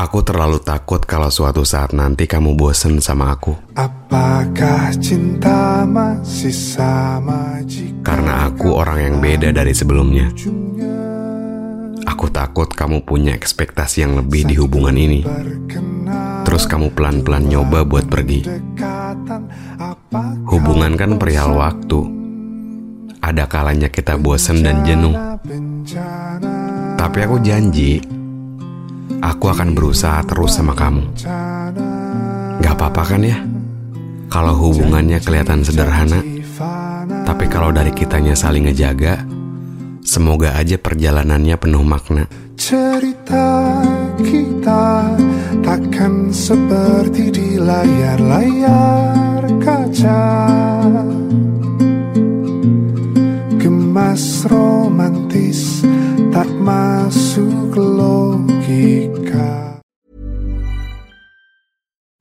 Aku terlalu takut kalau suatu saat nanti kamu bosen sama aku. Apakah cinta masih sama jika Karena aku orang yang beda dari sebelumnya. Aku takut kamu punya ekspektasi yang lebih di hubungan ini. Terus kamu pelan-pelan nyoba buat pergi. Hubungan kan perihal waktu. Ada kalanya kita bosen dan jenuh. Tapi aku janji, aku akan berusaha terus sama kamu. Gak apa-apa kan ya? Kalau hubungannya kelihatan sederhana, tapi kalau dari kitanya saling ngejaga, semoga aja perjalanannya penuh makna. Cerita kita takkan seperti di layar-layar kaca Gemas romantis tak masuk